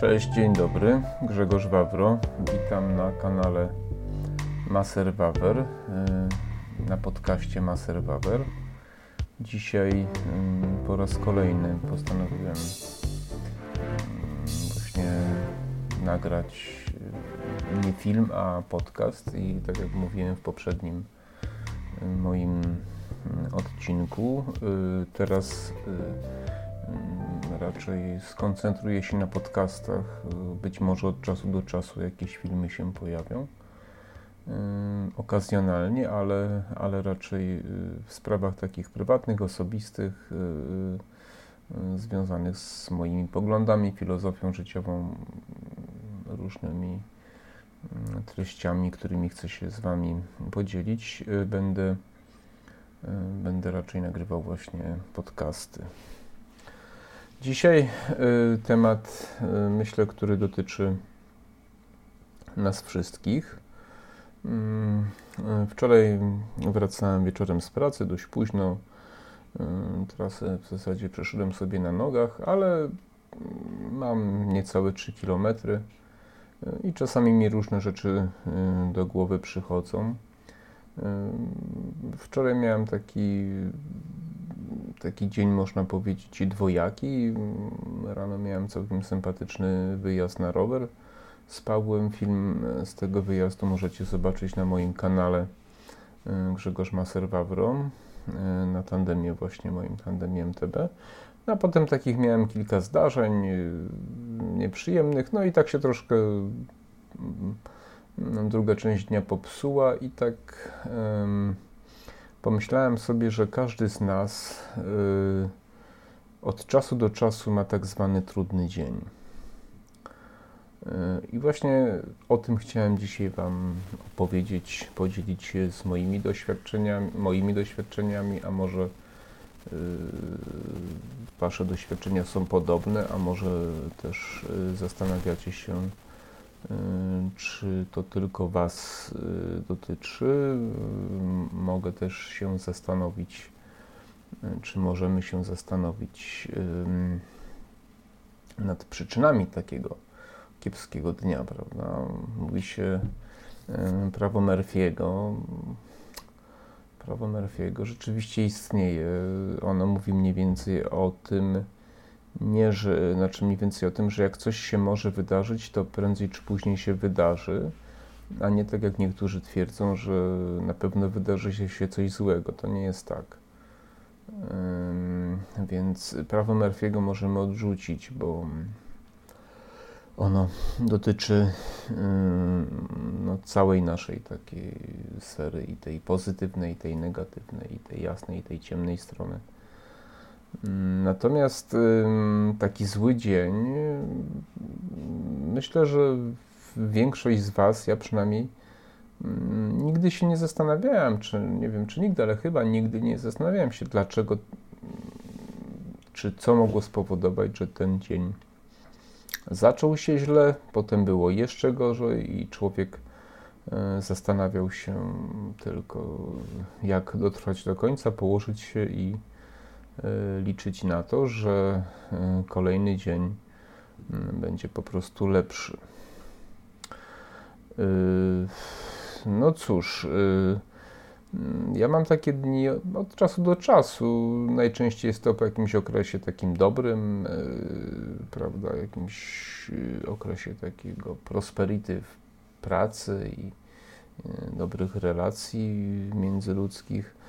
Cześć, dzień dobry. Grzegorz Wawro. Witam na kanale Maser Wawer, y, na podcaście Maser Wawer. Dzisiaj y, po raz kolejny postanowiłem y, właśnie nagrać nie film, a podcast i tak jak mówiłem w poprzednim moim odcinku, teraz raczej skoncentruję się na podcastach. Być może od czasu do czasu jakieś filmy się pojawią. Okazjonalnie, ale, ale raczej y, w sprawach takich prywatnych, osobistych, y, y, związanych z moimi poglądami, filozofią życiową, różnymi treściami, którymi chcę się z Wami podzielić. Będę, będę raczej nagrywał właśnie podcasty. Dzisiaj y, temat, y, myślę, który dotyczy nas wszystkich. Mm, y, wczoraj wracałem wieczorem z pracy dość późno. Trasę w zasadzie przeszedłem sobie na nogach, ale mam niecałe 3 km i czasami mi różne rzeczy do głowy przychodzą. Wczoraj miałem taki taki dzień, można powiedzieć, dwojaki. Rano miałem całkiem sympatyczny wyjazd na rower z Pawłem. Film z tego wyjazdu możecie zobaczyć na moim kanale e, Grzegorz Maser-Wawro e, na tandemie, właśnie moim tandemie MTB. No, a potem takich miałem kilka zdarzeń e, nieprzyjemnych, no i tak się troszkę druga część dnia popsuła i tak pomyślałem sobie, że każdy z nas yy, od czasu do czasu ma tak zwany trudny dzień. Yy, I właśnie o tym chciałem dzisiaj Wam opowiedzieć, podzielić się z moimi doświadczeniami, moimi doświadczeniami, a może yy, Wasze doświadczenia są podobne, a może też yy, zastanawiacie się, Y, czy to tylko Was y, dotyczy? Y, mogę też się zastanowić, czy możemy się zastanowić nad przyczynami takiego kiepskiego dnia, prawda? Mówi się prawo Murphy'ego. Prawo Murphy'ego rzeczywiście istnieje. Ono mówi mniej więcej o tym, nie, że, znaczy mniej więcej o tym, że jak coś się może wydarzyć, to prędzej czy później się wydarzy, a nie tak jak niektórzy twierdzą, że na pewno wydarzy się coś złego. To nie jest tak. Więc prawo Murphy'ego możemy odrzucić, bo ono dotyczy no, całej naszej takiej sfery i tej pozytywnej, i tej negatywnej, i tej jasnej, i tej ciemnej strony. Natomiast taki zły dzień, myślę, że większość z Was, ja przynajmniej, nigdy się nie zastanawiałem, czy nie wiem, czy nigdy, ale chyba nigdy nie zastanawiałem się, dlaczego, czy co mogło spowodować, że ten dzień zaczął się źle, potem było jeszcze gorzej i człowiek e, zastanawiał się tylko, jak dotrwać do końca, położyć się i liczyć na to, że e, kolejny dzień mm, będzie po prostu lepszy. No cóż, mm, ja mam takie dni od czasu do czasu. Najczęściej jest to po jakimś okresie takim dobrym, prawda, jakimś okresie takiego prosperity w pracy i dobrych relacji międzyludzkich.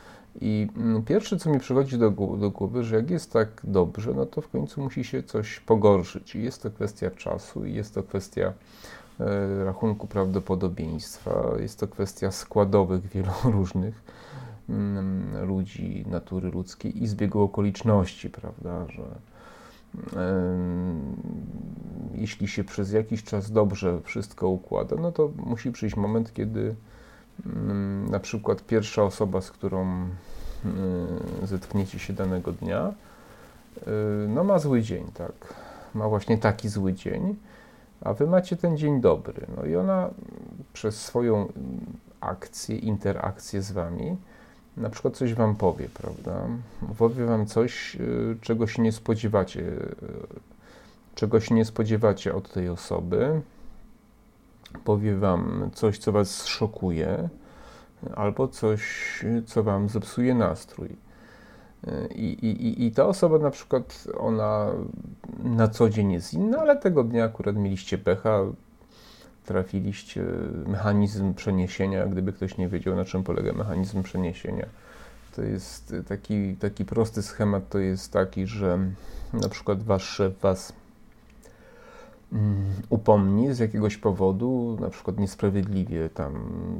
I mm, pierwsze, co mi przychodzi do, do głowy, że jak jest tak dobrze, no to w końcu musi się coś pogorszyć. I jest to kwestia czasu, i jest to kwestia e, rachunku prawdopodobieństwa, jest to kwestia składowych wielu różnych mm, ludzi, natury ludzkiej i zbiegu okoliczności, prawda, że jeśli się przez jakiś czas dobrze wszystko układa, no to musi przyjść moment, kiedy na przykład pierwsza osoba, z którą mm, zetkniecie się danego dnia, y, no ma zły dzień, tak. Ma właśnie taki zły dzień, a wy macie ten dzień dobry. No i ona przez swoją akcję, interakcję z wami, na przykład coś wam powie, prawda? Powie wam coś, y, czego się nie spodziewacie, y, czegoś nie spodziewacie od tej osoby, powie wam coś, co was szokuje, albo coś, co wam zepsuje nastrój. I, i, I ta osoba na przykład, ona na co dzień jest inna, ale tego dnia akurat mieliście pecha, trafiliście mechanizm przeniesienia, gdyby ktoś nie wiedział, na czym polega mechanizm przeniesienia. To jest taki, taki prosty schemat, to jest taki, że na przykład wasz szef was upomni z jakiegoś powodu, na przykład niesprawiedliwie tam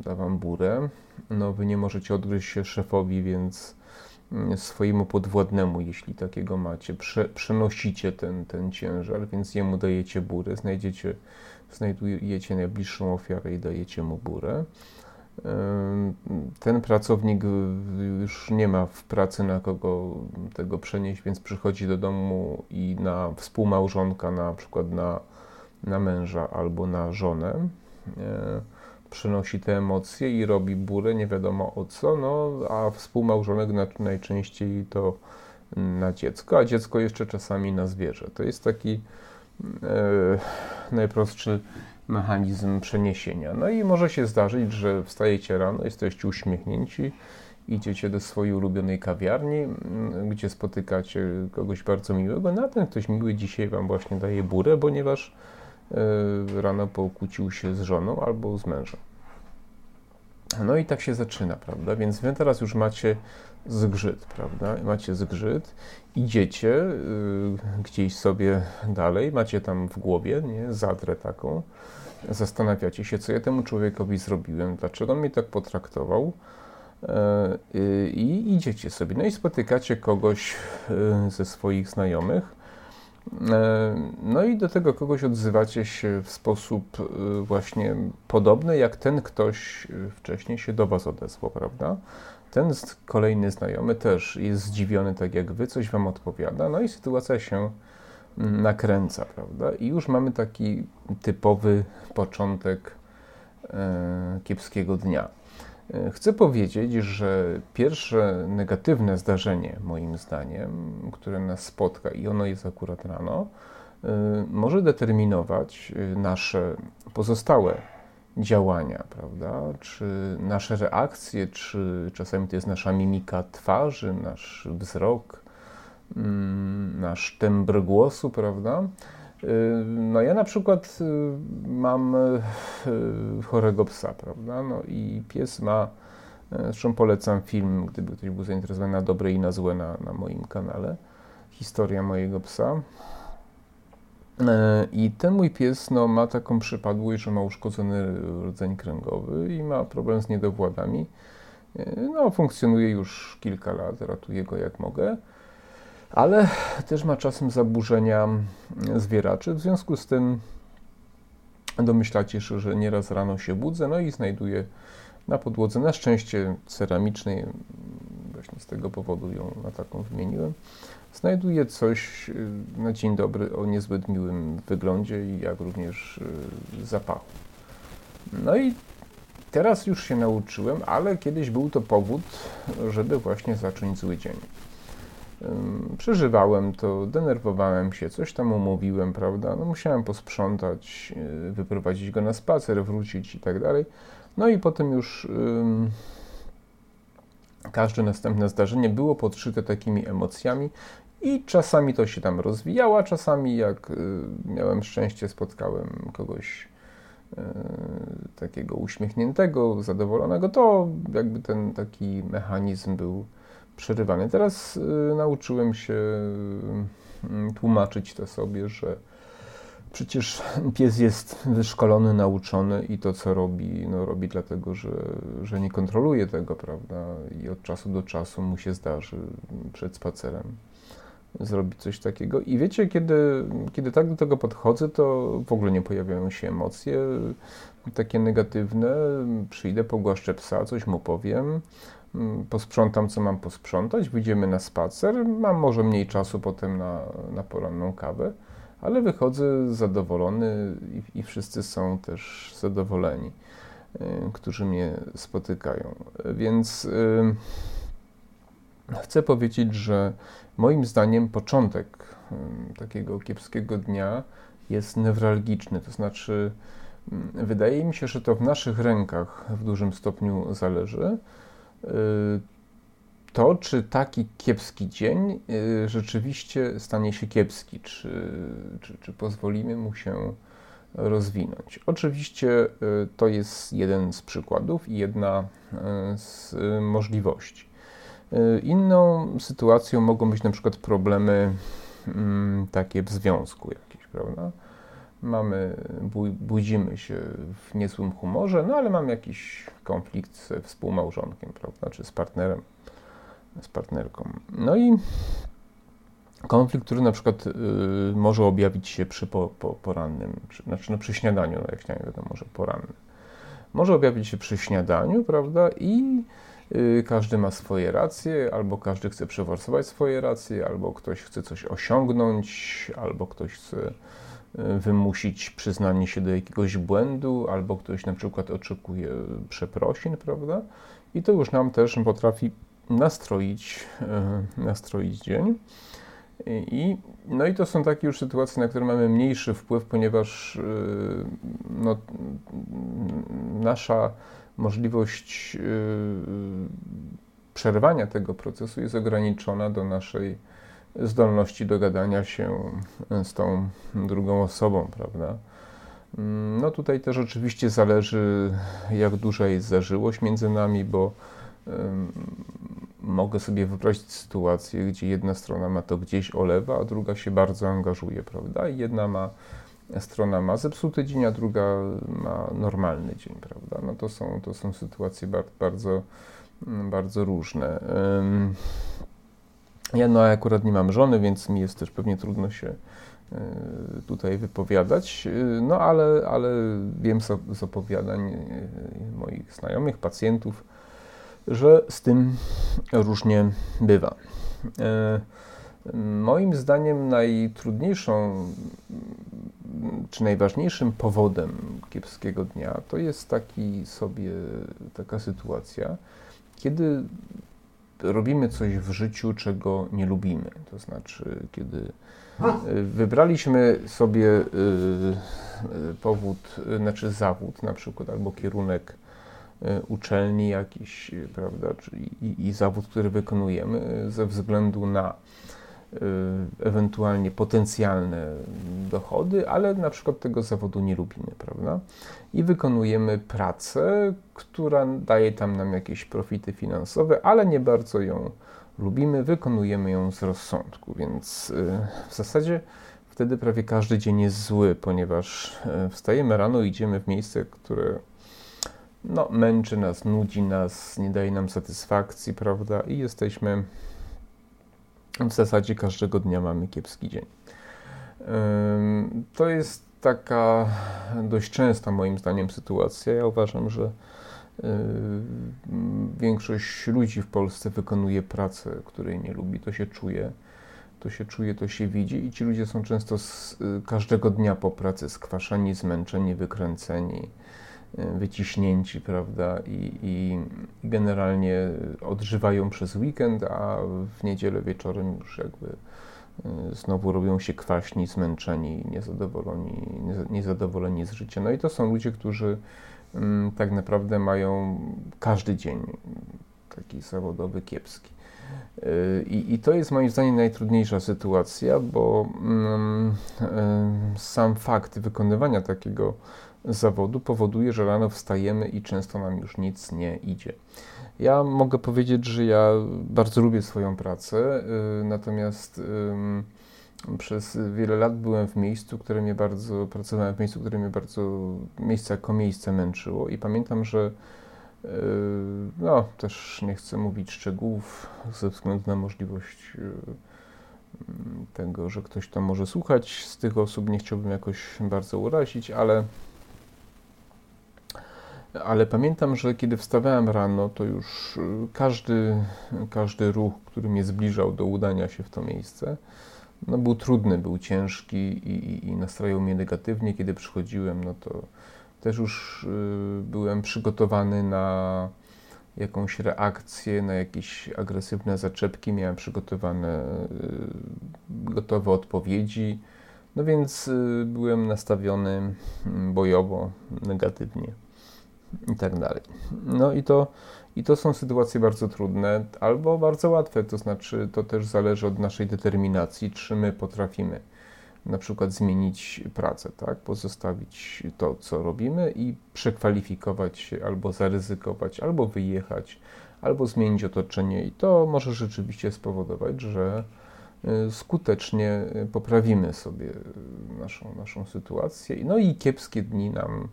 da wam burę, no wy nie możecie odgryźć się szefowi, więc mm, swojemu podwładnemu, jeśli takiego macie, prze, przenosicie ten, ten ciężar, więc jemu dajecie burę, znajdziecie, znajdujecie najbliższą ofiarę i dajecie mu burę. Ten pracownik już nie ma w pracy na kogo tego przenieść, więc przychodzi do domu i na współmałżonka, na przykład na, na męża albo na żonę, e, przenosi te emocje i robi burę, nie wiadomo o co, no a współmałżonek najczęściej to na dziecko, a dziecko jeszcze czasami na zwierzę. To jest taki e, najprostszy mechanizm przeniesienia. No i może się zdarzyć, że wstajecie rano, jesteście uśmiechnięci, idziecie do swojej ulubionej kawiarni, mm, gdzie spotykacie kogoś bardzo miłego, no a ten ktoś miły dzisiaj Wam właśnie daje burę, ponieważ rano pokłócił się z żoną albo z mężem. No i tak się zaczyna, prawda? Więc wy teraz już macie zgrzyt, prawda? Macie zgrzyt, idziecie y, gdzieś sobie dalej, macie tam w głowie, nie, zadrę taką, zastanawiacie się, co ja temu człowiekowi zrobiłem, dlaczego mnie tak potraktował e, i idziecie sobie. No i spotykacie kogoś ze swoich znajomych, no i do tego kogoś odzywacie się w sposób właśnie podobny, jak ten ktoś wcześniej się do Was odezwał, prawda? Ten kolejny znajomy też jest zdziwiony tak jak Wy, coś Wam odpowiada, no i sytuacja się nakręca, prawda? I już mamy taki typowy początek e, kiepskiego dnia. Chcę powiedzieć, że pierwsze negatywne zdarzenie, moim zdaniem, które nas spotka, i ono jest akurat rano, e, może determinować nasze pozostałe działania, prawda? Czy nasze reakcje, czy czasami to jest nasza mimika twarzy, nasz wzrok, Mm, nasz tembr głosu, prawda? Y, no ja na przykład y, mam y, chorego psa, prawda? No i pies ma, zresztą polecam film, gdyby ktoś był zainteresowany na dobre i na złe na, na moim kanale, historia mojego psa. I ten mój pies no, ma taką przypadłość, że ma uszkodzony rdzeń kręgowy i ma problem z niedowładami. No, funkcjonuje już kilka lat, ratuję go jak mogę ale też ma czasem zaburzenia zwieraczy. W związku z tym domyślacie się, że nieraz rano się budzę, no i znajduję na podłodze, na szczęście ceramicznej, właśnie z tego powodu ją na taką wymieniłem, znajduję coś y, na dzień dobry o niezbyt miłym wyglądzie jak również y, zapachu. No i teraz już się nauczyłem, ale kiedyś był to powód, żeby właśnie zacząć zły dzień. Przeżywałem to, denerwowałem się, coś tam umówiłem, prawda? No, musiałem posprzątać, y, wyprowadzić go na spacer, wrócić i tak dalej. No i potem już każde następne zdarzenie było podszyte takimi emocjami i czasami to się tam rozwijało, a czasami jak y, miałem szczęście, spotkałem kogoś y, takiego uśmiechniętego, zadowolonego, to jakby ten taki mechanizm był przerywany. Teraz y, nauczyłem się y, tłumaczyć to sobie, że przecież pies jest wyszkolony, nauczony i to, co robi, no robi dlatego, że, że nie kontroluje tego, prawda? I od czasu do czasu mu się zdarzy przed spacerem zrobić coś takiego. I wiecie, kiedy, kiedy tak do tego podchodzę, to w ogóle nie pojawiają się emocje takie negatywne. Przyjdę, pogłaszczę psa, coś mu powiem, Mm, posprzątam, co mam posprzątać, wyjdziemy na spacer, mam może mniej czasu potem na, na poranną kawę, ale wychodzę zadowolony i, i wszyscy są też zadowoleni, y, którzy mnie spotykają. Więc y, chcę powiedzieć, że moim zdaniem początek takiego kiepskiego dnia jest newralgiczny, to znaczy wydaje mi się, że to w naszych rękach w dużym stopniu zależy. Y, to, czy taki kiepski dzień y, rzeczywiście stanie się kiepski, czy, czy, czy pozwolimy mu się rozwinąć. Oczywiście y, to jest jeden z przykładów i jedna z możliwości. Inną sytuacją mogą być na przykład problemy mm, takie w związku jakieś, prawda? Mamy, budzimy się w niezłym humorze, no ale mamy jakiś konflikt ze współmałżonkiem, prawda, czy z partnerem, z partnerką. No i konflikt, który na przykład y, może objawić się przy po, po, porannym, czy, znaczy no przy śniadaniu, no jak śniadanie wiadomo, może poranny. Może objawić się przy śniadaniu, prawda, i y, każdy ma swoje racje, albo każdy chce przeforsować swoje racje, albo ktoś chce coś osiągnąć, albo ktoś chce wymusić przyznanie się do jakiegoś błędu, albo ktoś na przykład oczekuje przeprosin, prawda? I to już nam też potrafi nastroić, e, nastroić dzień. I, no i to są takie już sytuacje, na które mamy mniejszy wpływ, ponieważ e, no, nasza możliwość e, przerwania tego procesu jest ograniczona do naszej zdolności dogadania się z tą drugą osobą, prawda? No tutaj też oczywiście zależy, jak duża jest zażyłość między nami, bo mogę sobie wyobrazić sytuację, gdzie jedna strona ma to gdzieś olewa, a druga się bardzo angażuje, prawda? I jedna ma, strona ma zepsuty dzień, a druga ma normalny dzień, prawda? No to są, to są sytuacje bardzo, bardzo różne. Um, ja no akurat nie mam żony, więc mi jest też pewnie trudno się e, tutaj wypowiadać, e, no ale, ale wiem z opowiadań e, moich znajomych, pacjentów, że z tym różnie bywa. Moim zdaniem najtrudniejszą czy najważniejszym powodem kiepskiego dnia to jest taki sobie taka sytuacja, kiedy robimy coś w życiu, czego nie lubimy. To znaczy, kiedy y, wybraliśmy sobie y, y, powód, znaczy zawód na przykład, albo kierunek uczelni jakiś, prawda, i, i zawód, który wykonujemy ze względu na ewentualnie potencjalne dochody, ale na przykład tego zawodu nie lubimy, prawda? I wykonujemy pracę, która daje tam nam jakieś profity finansowe, ale nie bardzo ją lubimy, wykonujemy ją z rozsądku, więc y, w zasadzie wtedy prawie każdy dzień jest zły, ponieważ y, wstajemy rano, idziemy w miejsce, które no, męczy nas, nudzi nas, nie daje nam satysfakcji, prawda? I jesteśmy w zasadzie każdego dnia mamy kiepski dzień. To jest taka dość częsta moim zdaniem sytuacja. Ja uważam, że większość ludzi w Polsce wykonuje pracę, której nie lubi, to się czuje, to się czuje, to się widzi i ci ludzie są często z, każdego dnia po pracy skwaszeni, zmęczeni, wykręceni wyciśnięci, prawda, i, i, generalnie odżywają przez weekend, a w niedzielę wieczorem już jakby e, znowu robią się kwaśni, zmęczeni, niezadowoleni, niezadowoleni z życia. No i to są ludzie, którzy mm, tak naprawdę mają każdy dzień taki zawodowy, kiepski. E, I, I, to jest moim zdaniem najtrudniejsza sytuacja, bo mm, sam fakt wykonywania takiego zawodu powoduje, że rano wstajemy i często nam już nic nie idzie. Ja mogę powiedzieć, że ja bardzo lubię swoją pracę, y, natomiast przez wiele lat byłem w miejscu, które mnie bardzo, pracowałem w miejscu, które mnie bardzo, miejsce jako miejsce męczyło i pamiętam, że y, no, też nie chcę mówić szczegółów ze względu na możliwość y, tego, że ktoś to może słuchać. Z tych osób nie chciałbym jakoś bardzo urazić, ale ale pamiętam, że kiedy wstawałem rano, to już y, każdy, każdy ruch, który mnie zbliżał do udania się w to miejsce, no był trudny, był ciężki i, i nastrajał mnie negatywnie. Kiedy przychodziłem, no to też już y, byłem przygotowany na jakąś reakcję na jakieś agresywne zaczepki, miałem przygotowane gotowe odpowiedzi. No więc byłem nastawiony mm, bojowo, negatywnie i tak dalej. No i to, i to są sytuacje bardzo trudne albo bardzo łatwe, to znaczy to też zależy od naszej determinacji, czy my potrafimy na przykład zmienić pracę, tak? pozostawić to, co robimy i przekwalifikować się, albo zaryzykować, albo wyjechać, albo zmienić otoczenie, i to może rzeczywiście spowodować, że y, skutecznie poprawimy sobie naszą, naszą sytuację. No i kiepskie dni nam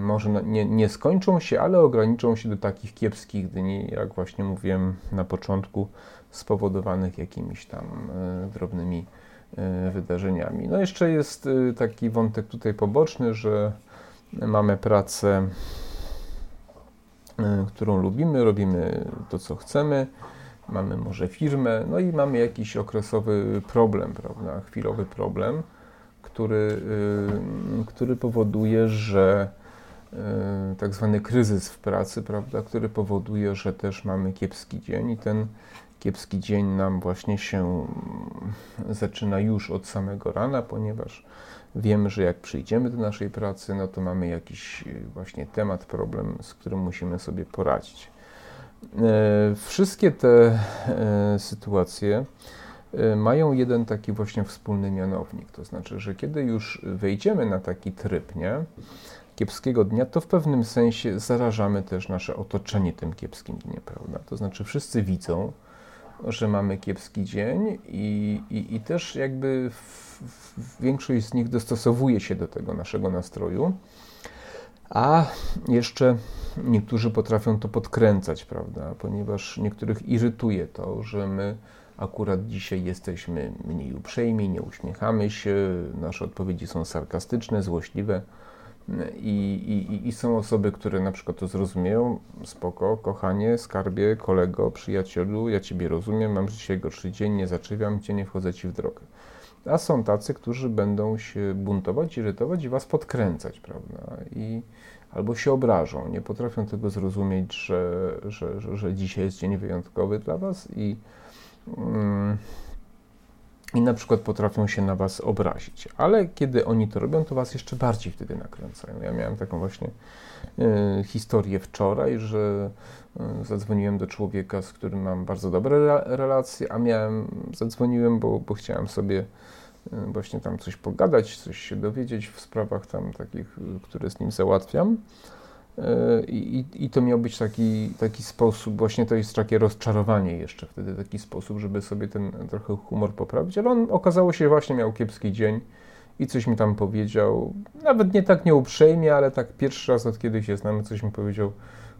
może nie, nie skończą się, ale ograniczą się do takich kiepskich dni, jak właśnie mówiłem na początku, spowodowanych jakimiś tam y, drobnymi E, wydarzeniami. No jeszcze jest e, taki wątek tutaj poboczny, że mamy pracę, e, którą lubimy, robimy to, co chcemy, mamy może firmę, no i mamy jakiś okresowy problem, prawda, chwilowy problem, który, który powoduje, że tak zwany kryzys w pracy, prawda, który powoduje, że też mamy kiepski dzień i ten kiepski dzień nam właśnie się zaczyna już od samego rana, ponieważ wiemy, że jak przyjdziemy do naszej pracy, no to mamy jakiś właśnie temat, problem, z którym musimy sobie poradzić. Wszystkie te sytuacje mają jeden taki właśnie wspólny mianownik, to znaczy, że kiedy już wejdziemy na taki tryb, nie, kiepskiego dnia, to w pewnym sensie zarażamy też nasze otoczenie tym kiepskim dniem, prawda? To znaczy wszyscy widzą, że mamy kiepski dzień i, i, i też jakby w, w większość z nich dostosowuje się do tego naszego nastroju, a jeszcze niektórzy potrafią to podkręcać, prawda, ponieważ niektórych irytuje to, że my akurat dzisiaj jesteśmy mniej uprzejmi, nie uśmiechamy się, nasze odpowiedzi są sarkastyczne, złośliwe i, i, I, są osoby, które na przykład to zrozumieją, spoko, kochanie, skarbie, kolego, przyjacielu, ja Ciebie rozumiem, mam dzisiaj gorszy dzień, nie zaczepiam Cię, nie wchodzę Ci w drogę. A są tacy, którzy będą się buntować, irytować i Was podkręcać, prawda? I albo się obrażą, nie potrafią tego zrozumieć, że, że, że, że dzisiaj jest dzień wyjątkowy dla Was i... Mm, i na przykład potrafią się na Was obrazić. Ale kiedy oni to robią, to Was jeszcze bardziej wtedy nakręcają. Ja miałem taką właśnie y, historię wczoraj, że y, zadzwoniłem do człowieka, z którym mam bardzo dobre relacje, a miałem, zadzwoniłem, bo, bo chciałem sobie właśnie tam coś pogadać, coś się dowiedzieć w sprawach tam takich, które z nim załatwiam. I, I, to miał być taki, taki sposób, właśnie to jest takie rozczarowanie jeszcze wtedy, taki sposób, żeby sobie ten trochę humor poprawić, ale on okazało się właśnie miał kiepski dzień i coś mi tam powiedział, nawet nie tak nieuprzejmie, ale tak pierwszy raz od kiedy się znamy, coś mi powiedział,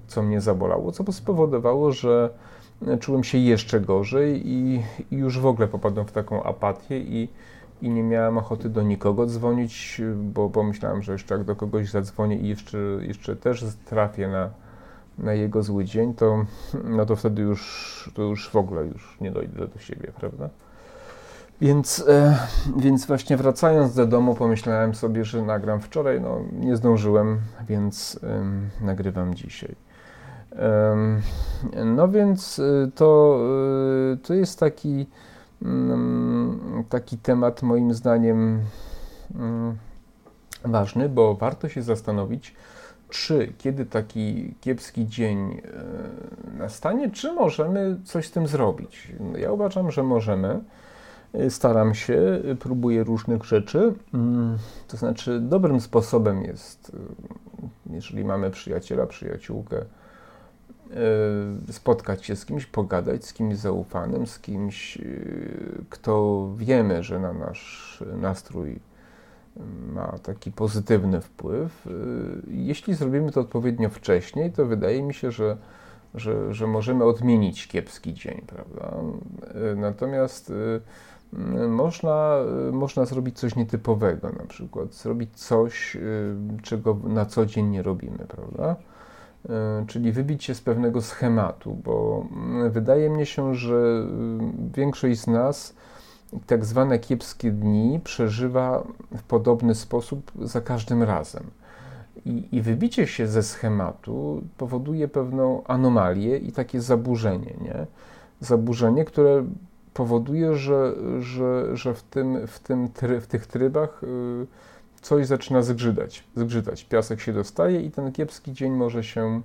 co mnie zabolało, co spowodowało, że czułem się jeszcze gorzej i, i już w ogóle popadłem w taką apatię i i nie miałem ochoty do nikogo dzwonić, bo pomyślałem, że jeszcze jak do kogoś zadzwonię i jeszcze, jeszcze też trafię na, na jego zły dzień, to, no to wtedy już, to już w ogóle już nie dojdę do siebie, prawda? Więc, e, więc właśnie wracając do domu, pomyślałem sobie, że nagram wczoraj. No, nie zdążyłem, więc e, nagrywam dzisiaj. E, no więc e, to, e, to jest taki taki temat moim zdaniem mm, ważny, bo warto się zastanowić, czy kiedy taki kiepski dzień e, nastanie, czy możemy coś z tym zrobić. Ja uważam, że możemy. Staram się, próbuję różnych rzeczy. Mm, to znaczy, dobrym sposobem jest, e, jeżeli mamy przyjaciela, przyjaciółkę, E, spotkać się z kimś, pogadać z kimś zaufanym, z kimś, e, kto wiemy, że na nasz nastrój ma taki pozytywny wpływ. E, jeśli zrobimy to odpowiednio wcześniej, to wydaje mi się, że, że, że możemy odmienić kiepski dzień, prawda? Natomiast można, można zrobić coś nietypowego, na przykład zrobić coś, czego na co dzień nie robimy, prawda? E, czyli wybić się z pewnego schematu, bo mm, wydaje mi się, że y, większość z nas tak zwane kiepskie dni przeżywa w podobny sposób za każdym razem. I, I, wybicie się ze schematu powoduje pewną anomalię i takie zaburzenie, nie? Zaburzenie, które powoduje, że, że, że w, tym, w, tym w tych trybach y, coś zaczyna zgrzytać, zgrzytać. Piasek się dostaje i ten kiepski dzień może się,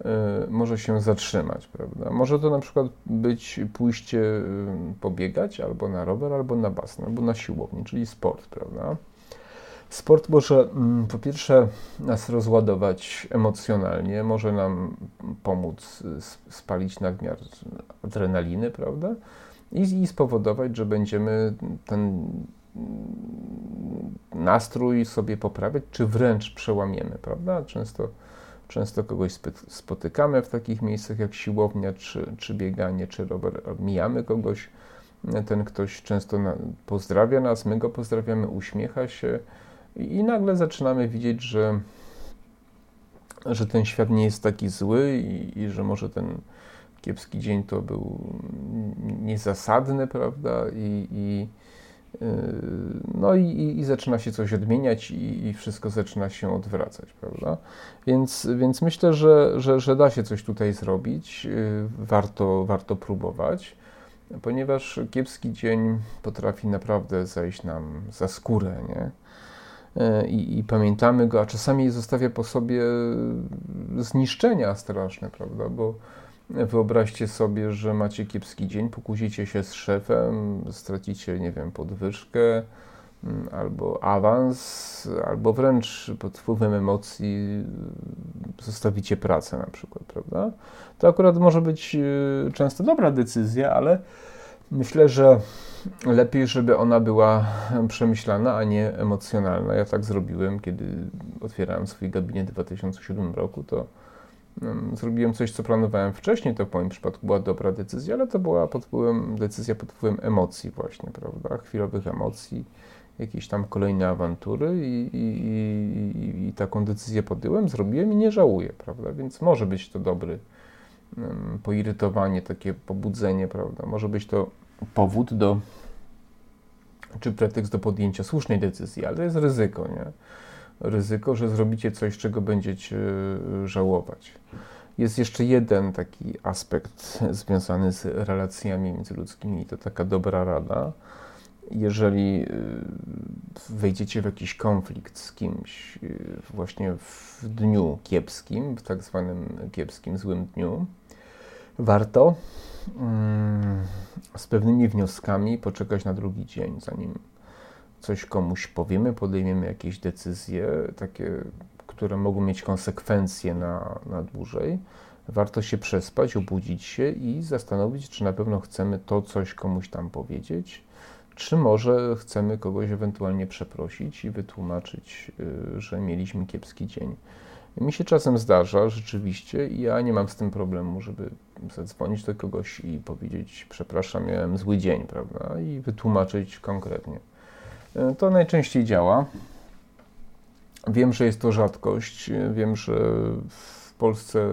y, może się zatrzymać, prawda? Może to na przykład być pójście y, pobiegać albo na rower, albo na basen, albo na siłownię, czyli sport, prawda? Sport może mm, po pierwsze nas rozładować emocjonalnie, może nam pomóc spalić nadmiar adrenaliny, prawda? I, i spowodować, że będziemy ten nastrój sobie poprawiać, czy wręcz przełamiemy, prawda? Często, często kogoś spotykamy w takich miejscach jak siłownia, czy, czy bieganie, czy rower, mijamy kogoś, ten ktoś często na, pozdrawia nas, my go pozdrawiamy, uśmiecha się, i nagle zaczynamy widzieć, że, że ten świat nie jest taki zły i, i że może ten kiepski dzień to był niezasadny, prawda? I, i no i, i, zaczyna się coś odmieniać i, i, wszystko zaczyna się odwracać, prawda? Więc, więc myślę, że, że, że da się coś tutaj zrobić, yy, warto, warto próbować, ponieważ kiepski dzień potrafi naprawdę zajść nam za skórę, nie? E, i, i, pamiętamy go, a czasami zostawia po sobie zniszczenia straszne, prawda? Bo wyobraźcie sobie, że macie kiepski dzień, pokłócicie się z szefem, stracicie, nie wiem, podwyżkę mm, albo awans, albo wręcz pod wpływem emocji zostawicie pracę na przykład, prawda? To akurat może być e, często dobra decyzja, ale myślę, że lepiej, żeby ona była przemyślana, a nie emocjonalna. Ja tak zrobiłem, kiedy otwierałem swój gabinet w 2007 roku, to zrobiłem coś, co planowałem wcześniej, to w moim przypadku była dobra decyzja, ale to była pod wpływem, decyzja pod wpływem emocji właśnie, prawda, chwilowych emocji, jakieś tam kolejne awantury i, i, i, i taką decyzję podjąłem, zrobiłem i nie żałuję, prawda, więc może być to dobry um, poirytowanie, takie pobudzenie, prawda, może być to powód do, czy pretekst do podjęcia słusznej decyzji, ale jest ryzyko, nie? Ryzyko, że zrobicie coś, czego będziecie e, żałować. Jest jeszcze jeden taki aspekt związany z relacjami międzyludzkimi, to taka dobra rada. Jeżeli e, wejdziecie w jakiś konflikt z kimś e, właśnie w dniu kiepskim, w tak zwanym kiepskim, złym dniu, warto mm, z pewnymi wnioskami poczekać na drugi dzień, zanim coś komuś powiemy, podejmiemy jakieś decyzje, takie, które mogą mieć konsekwencje na, na dłużej. Warto się przespać, obudzić się i zastanowić, czy na pewno chcemy to coś komuś tam powiedzieć, czy może chcemy kogoś ewentualnie przeprosić i wytłumaczyć, y, że mieliśmy kiepski dzień. Mi się czasem zdarza rzeczywiście i ja nie mam z tym problemu, żeby zadzwonić do kogoś i powiedzieć, przepraszam, miałem zły dzień, prawda? I wytłumaczyć konkretnie. E, to najczęściej działa. Wiem, że jest to rzadkość. Wiem, że w Polsce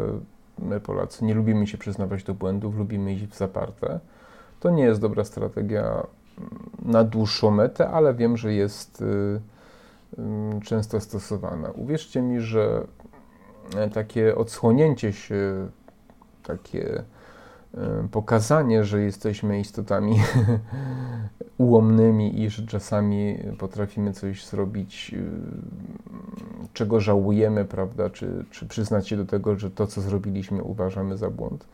my Polacy nie lubimy się przyznawać do błędów, lubimy iść w zaparte. To nie jest dobra strategia na dłuższą metę, ale wiem, że jest y, y, często stosowana. Uwierzcie mi, że E, takie odsłonięcie się, takie e, pokazanie, że jesteśmy istotami ułomnymi i że czasami potrafimy coś zrobić, e, czego żałujemy, prawda, czy, czy przyznać się do tego, że to, co zrobiliśmy, uważamy za błąd.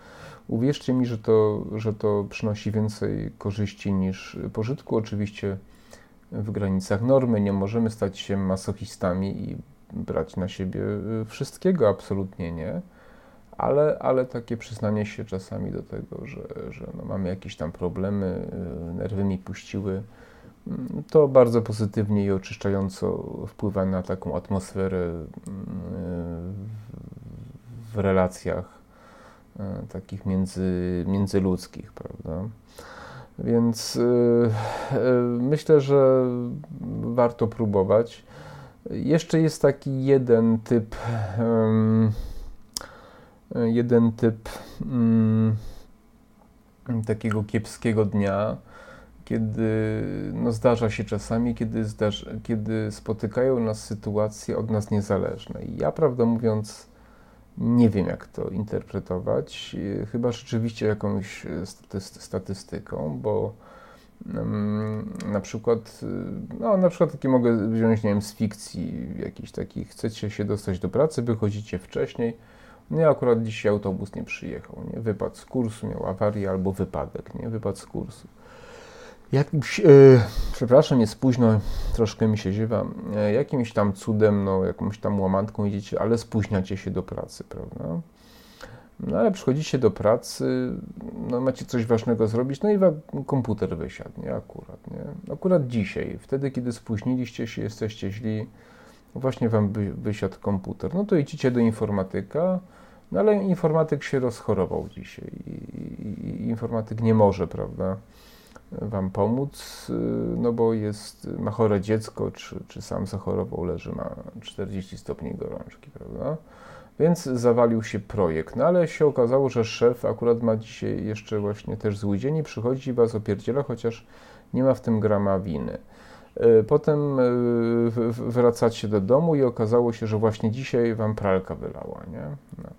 Uwierzcie mi, że to, że to przynosi więcej korzyści niż pożytku. Oczywiście w granicach normy nie możemy stać się masochistami i brać na siebie wszystkiego, absolutnie nie, ale, ale takie przyznanie się czasami do tego, że, że no mamy jakieś tam problemy, y, nerwy mi puściły, mm, to bardzo pozytywnie i oczyszczająco wpływa na taką atmosferę mm, w relacjach y, takich między, międzyludzkich, prawda? Więc myślę, że warto próbować. Jeszcze jest taki jeden typ, jeden typ um, takiego kiepskiego dnia, kiedy no zdarza się czasami, kiedy, zdarza, kiedy spotykają nas sytuacje od nas niezależne. I ja, prawdę mówiąc, nie wiem, jak to interpretować, chyba rzeczywiście jakąś statystyką, bo na przykład, no na przykład takie mogę wziąć, nie wiem, z fikcji jakichś takich, chcecie się dostać do pracy, wychodzicie wcześniej, i akurat dzisiaj autobus nie przyjechał, nie? Wypadł z kursu, miał awarię albo wypadek, nie? Wypadł z kursu. Jakimś, e, przepraszam, jest późno, troszkę mi się ziewa, e, jakimś tam cudem, no jakąś tam łamantką idziecie, ale spóźniacie się do pracy, prawda? No ale przychodzicie do pracy, no macie coś ważnego zrobić, no i wam komputer wysiadł, nie? Akurat, nie? Akurat dzisiaj, wtedy kiedy spóźniliście się, jesteście źli, właśnie wam wysiadł komputer, no to idziecie do informatyka, no ale informatyk się rozchorował dzisiaj i, i, i informatyk nie może, prawda, wam pomóc, no bo jest, ma chore dziecko, czy, czy sam zachorował, leży, ma 40 stopni gorączki, prawda, więc zawalił się projekt, no ale się okazało, że szef akurat ma dzisiaj jeszcze właśnie też zły dzień i przychodzi was opierdziela, chociaż nie ma w tym grama winy. E, potem e, wracacie do domu i okazało się, że właśnie dzisiaj wam pralka wylała, nie? No.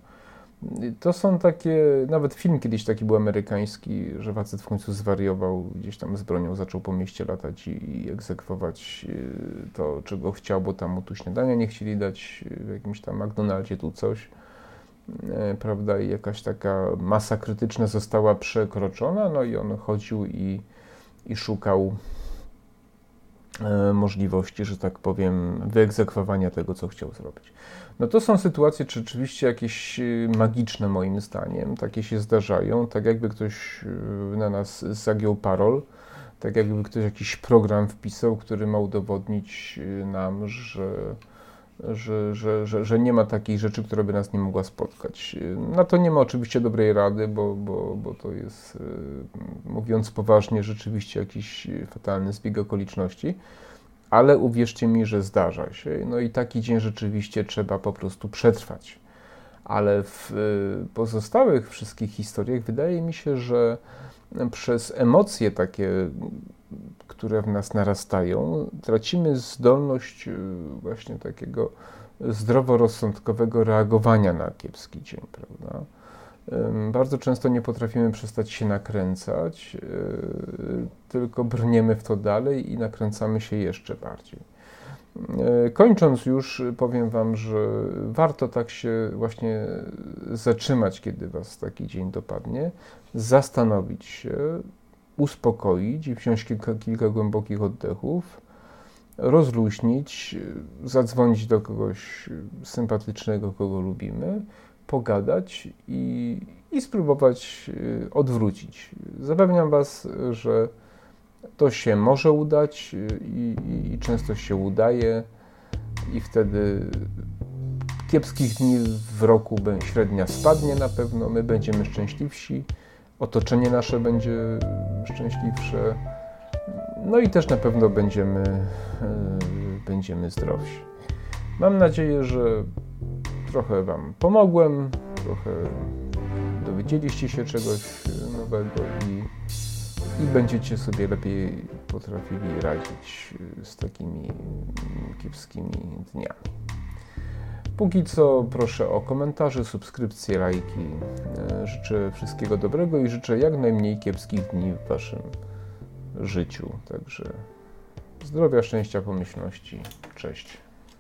To są takie, nawet film kiedyś taki był amerykański, że facet w końcu zwariował, gdzieś tam z bronią zaczął po mieście latać i egzekwować e, to, czego chciał, bo tam mu tu śniadania nie chcieli dać w jakimś tam McDonaldzie, tu coś, prawda, i jakaś taka masa krytyczna została przekroczona, no i on chodził i, i szukał możliwości, że tak powiem, wyegzekwowania tego, co chciał zrobić. No to są sytuacje czy rzeczywiście jakieś e, magiczne moim zdaniem, takie się zdarzają, tak jakby ktoś e, na nas zagiął parol, tak jakby ktoś jakiś program wpisał, który ma udowodnić nam, że, że, że, że, że nie ma takiej rzeczy, która by nas nie mogła spotkać. Na to nie ma oczywiście dobrej rady, bo, bo, bo to jest, mówiąc poważnie, rzeczywiście jakiś fatalny zbieg okoliczności ale uwierzcie mi, że zdarza się. No i taki dzień rzeczywiście trzeba po prostu przetrwać. Ale w y, pozostałych wszystkich historiach wydaje mi się, że przez emocje takie, które w nas narastają, tracimy zdolność y, właśnie takiego zdroworozsądkowego reagowania na kiepski dzień, prawda? Bardzo często nie potrafimy przestać się nakręcać, e, tylko brniemy w to dalej i nakręcamy się jeszcze bardziej. E, kończąc już, powiem Wam, że warto tak się właśnie zatrzymać, kiedy Was taki dzień dopadnie, zastanowić się, uspokoić i wziąć kilka, kilka głębokich oddechów, rozluźnić, zadzwonić do kogoś sympatycznego, kogo lubimy pogadać i, i spróbować y, odwrócić. Zapewniam Was, że to się może udać y, i, i, i często się udaje, i wtedy kiepskich dni w roku średnia spadnie na pewno, my będziemy szczęśliwsi, otoczenie nasze będzie szczęśliwsze, no i też na pewno będziemy, y, będziemy zdrowsi. Mam nadzieję, że trochę Wam pomogłem, trochę dowiedzieliście się czegoś nowego i, i będziecie sobie lepiej potrafili radzić z takimi kiepskimi dniami. Póki co proszę o komentarze, subskrypcje, lajki. Życzę wszystkiego dobrego i życzę jak najmniej kiepskich dni w Waszym życiu. Także zdrowia, szczęścia, pomyślności. Cześć.